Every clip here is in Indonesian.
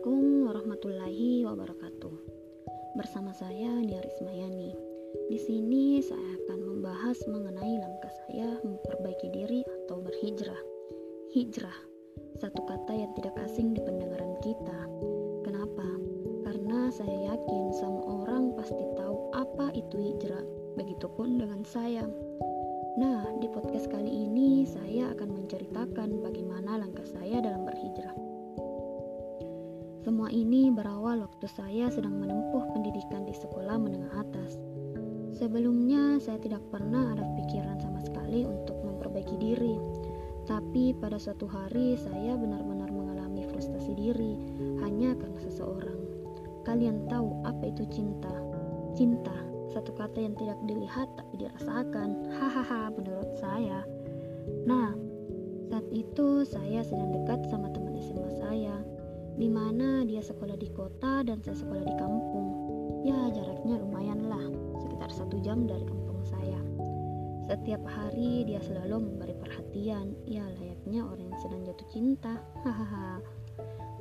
Assalamualaikum warahmatullahi wabarakatuh. Bersama saya Nia Rismayani. Di sini saya akan membahas mengenai langkah saya memperbaiki diri atau berhijrah. Hijrah, satu kata yang tidak asing di pendengaran kita. Kenapa? Karena saya yakin semua orang pasti tahu apa itu hijrah. Begitupun dengan saya. Nah, di podcast kali ini saya akan menceritakan bagaimana langkah saya dalam berhijrah. Semua ini berawal waktu saya sedang menempuh pendidikan di sekolah menengah atas. Sebelumnya, saya tidak pernah ada pikiran sama sekali untuk memperbaiki diri. Tapi pada suatu hari, saya benar-benar mengalami frustasi diri hanya karena seseorang. Kalian tahu apa itu cinta? Cinta, satu kata yang tidak dilihat tapi dirasakan. Hahaha, menurut saya. Nah, saat itu saya sedang dekat sama teman SMA saya di mana dia sekolah di kota dan saya sekolah di kampung. Ya, jaraknya lumayan lah, sekitar satu jam dari kampung saya. Setiap hari dia selalu memberi perhatian, ya layaknya orang yang sedang jatuh cinta. Hahaha.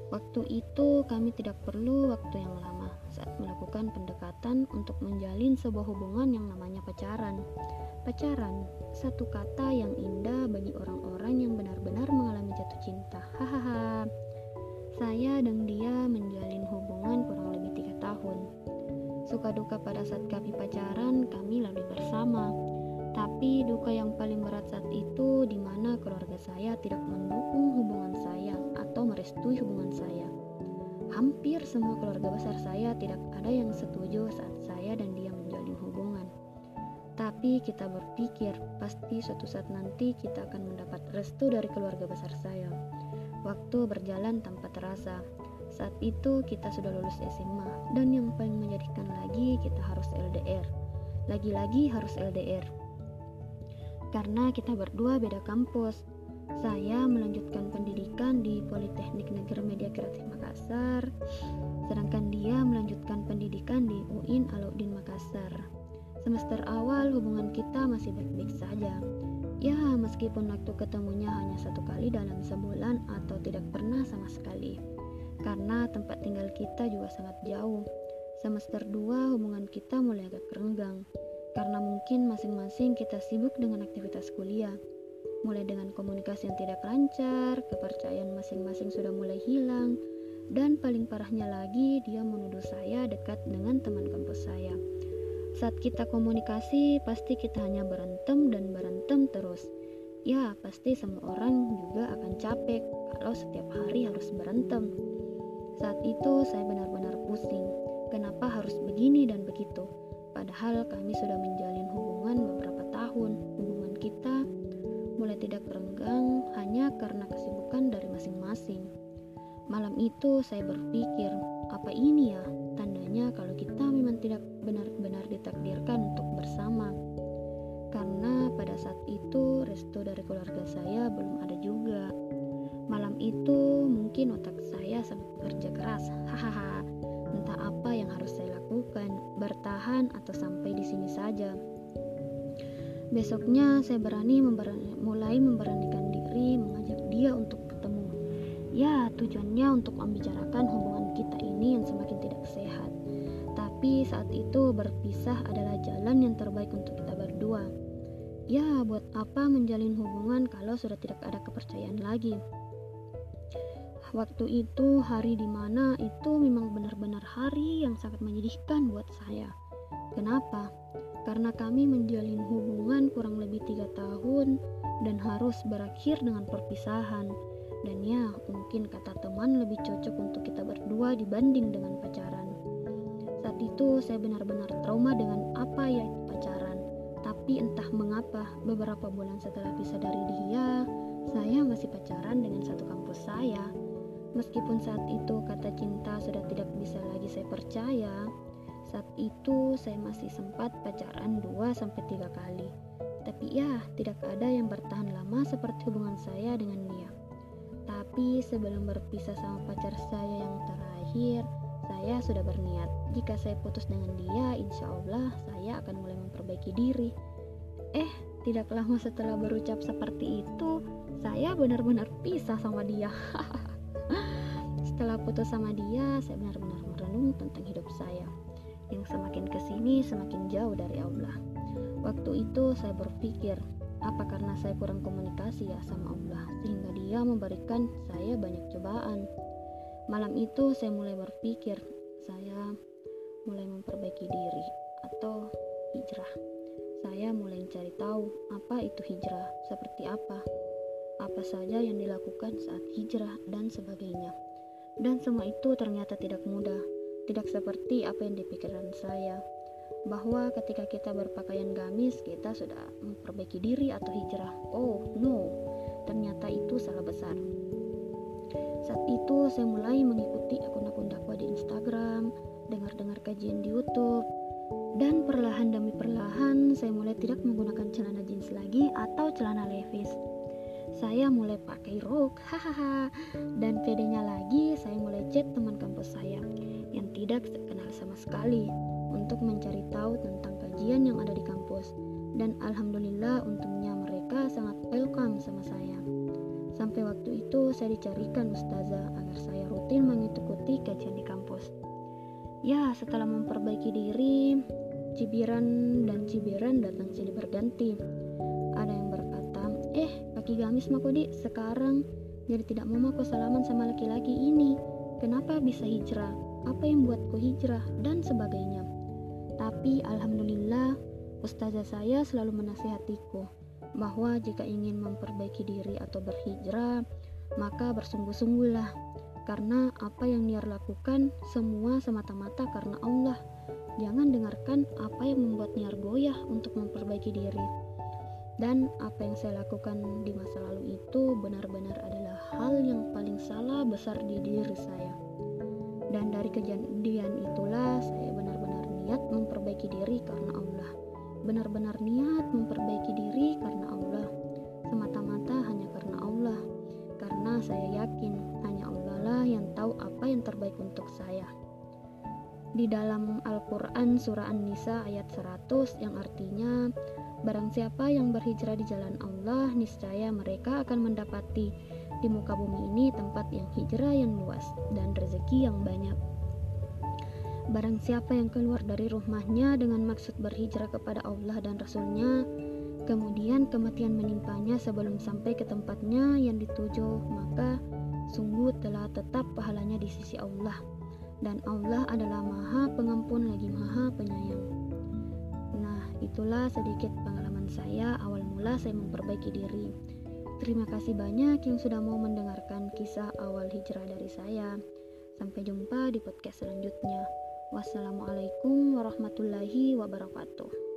Waktu itu kami tidak perlu waktu yang lama saat melakukan pendekatan untuk menjalin sebuah hubungan yang namanya pacaran. Pacaran, satu kata yang indah bagi orang-orang yang pada saat kami pacaran, kami lalui bersama. Tapi duka yang paling berat saat itu di mana keluarga saya tidak mendukung hubungan saya atau merestui hubungan saya. Hampir semua keluarga besar saya tidak ada yang setuju saat saya dan dia menjalin hubungan. Tapi kita berpikir pasti suatu saat nanti kita akan mendapat restu dari keluarga besar saya. Waktu berjalan tanpa terasa. Saat itu kita sudah lulus SMA dan yang paling menyedihkan lagi kita harus LDR. Lagi-lagi harus LDR. Karena kita berdua beda kampus. Saya melanjutkan pendidikan di Politeknik Negeri Media Kreatif Makassar, sedangkan dia melanjutkan pendidikan di UIN Alauddin Makassar. Semester awal hubungan kita masih baik-baik saja. Ya, meskipun waktu ketemunya hanya satu kali dalam sebulan atau tidak pernah sama sekali. Karena tempat tinggal kita juga sangat jauh. Semester 2 hubungan kita mulai agak renggang. Karena mungkin masing-masing kita sibuk dengan aktivitas kuliah. Mulai dengan komunikasi yang tidak lancar, kepercayaan masing-masing sudah mulai hilang, dan paling parahnya lagi dia menuduh saya dekat dengan teman kampus saya. Saat kita komunikasi, pasti kita hanya berantem dan berantem terus. Ya, pasti semua orang juga akan capek kalau setiap hari harus berantem. Saat itu saya benar-benar pusing. Kenapa harus begini dan begitu? Padahal kami sudah menjalin hubungan beberapa tahun. Hubungan kita mulai tidak renggang hanya karena kesibukan dari masing-masing. Malam itu saya berpikir, apa ini ya? Tandanya kalau kita memang tidak benar-benar ditakdirkan untuk bersama. Karena pada saat itu restu dari keluarga saya belum ada juga. Malam itu mungkin otak saya bekerja atau sampai di sini saja. Besoknya saya berani memberani, mulai memberanikan diri mengajak dia untuk Ya, tujuannya untuk membicarakan hubungan kita ini yang semakin tidak sehat. Tapi saat itu berpisah adalah jalan yang terbaik untuk kita berdua. Ya, buat apa menjalin hubungan kalau sudah tidak ada kepercayaan lagi? Waktu itu hari di mana itu memang benar-benar hari yang sangat menyedihkan buat saya. Kenapa? Karena kami menjalin hubungan kurang lebih tiga tahun dan harus berakhir dengan perpisahan dan ya, mungkin kata teman lebih cocok untuk kita berdua dibanding dengan pacaran. Saat itu saya benar-benar trauma dengan apa ya pacaran. Tapi entah mengapa, beberapa bulan setelah pisah dari dia, saya masih pacaran dengan satu kampus saya. Meskipun saat itu kata cinta sudah tidak bisa lagi saya percaya, saat itu saya masih sempat pacaran 2-3 kali. Tapi ya, tidak ada yang bertahan lama seperti hubungan saya dengan dia. Tapi sebelum berpisah sama pacar saya yang terakhir, saya sudah berniat jika saya putus dengan dia, insya Allah saya akan mulai memperbaiki diri. Eh, tidak lama setelah berucap seperti itu, saya benar-benar pisah sama dia. setelah putus sama dia, saya benar-benar merenung tentang hidup saya. Yang semakin ke sini semakin jauh dari Allah. Waktu itu saya berpikir, apa karena saya kurang komunikasi ya sama Allah sehingga dia memberikan saya banyak cobaan. Malam itu saya mulai berpikir, saya mulai memperbaiki diri atau hijrah. Saya mulai mencari tahu apa itu hijrah, seperti apa, apa saja yang dilakukan saat hijrah dan sebagainya. Dan semua itu ternyata tidak mudah, tidak seperti apa yang dipikirkan saya. Bahwa ketika kita berpakaian gamis, kita sudah memperbaiki diri atau hijrah. Oh, no. Ternyata itu salah besar. Saat itu saya mulai mengikuti akun-akun dakwah di Instagram, dengar-dengar kajian di YouTube, dan perlahan demi perlahan saya mulai tidak menggunakan celana jeans lagi atau celana levis saya mulai pakai rok hahaha. Dan pedenya lagi saya mulai chat teman kampus saya yang tidak kenal sama sekali untuk mencari tahu tentang kajian yang ada di kampus. Dan alhamdulillah untungnya mereka sangat welcome sama saya. Sampai waktu itu saya dicarikan ustazah agar saya rutin mengikuti kajian di kampus. Ya setelah memperbaiki diri cibiran dan cibiran datang silih berganti eh Kaki gamis Makodi sekarang jadi tidak mau aku salaman sama laki-laki ini. Kenapa bisa hijrah? Apa yang buatku hijrah? Dan sebagainya. Tapi Alhamdulillah Ustazah saya selalu menasihatiku bahwa jika ingin memperbaiki diri atau berhijrah, maka bersungguh-sungguhlah karena apa yang dia lakukan semua semata-mata karena Allah. Jangan dengarkan apa yang membuat niar goyah untuk memperbaiki diri dan apa yang saya lakukan di masa lalu itu benar-benar adalah hal yang paling salah besar di diri saya. Dan dari kejadian itulah saya benar-benar niat memperbaiki diri karena Allah. Benar-benar niat memperbaiki diri karena Allah. Semata-mata hanya karena Allah. Karena saya yakin hanya Allah lah yang tahu apa yang terbaik untuk saya. Di dalam Al-Quran surah An-Nisa ayat 100 yang artinya Barang siapa yang berhijrah di jalan Allah, niscaya mereka akan mendapati di muka bumi ini tempat yang hijrah yang luas dan rezeki yang banyak. Barang siapa yang keluar dari rumahnya dengan maksud berhijrah kepada Allah dan Rasulnya, kemudian kematian menimpanya sebelum sampai ke tempatnya yang dituju, maka sungguh telah tetap pahalanya di sisi Allah. Dan Allah adalah maha pengampun lagi maha penyayang. Itulah sedikit pengalaman saya awal mula saya memperbaiki diri. Terima kasih banyak yang sudah mau mendengarkan kisah awal hijrah dari saya. Sampai jumpa di podcast selanjutnya. Wassalamualaikum warahmatullahi wabarakatuh.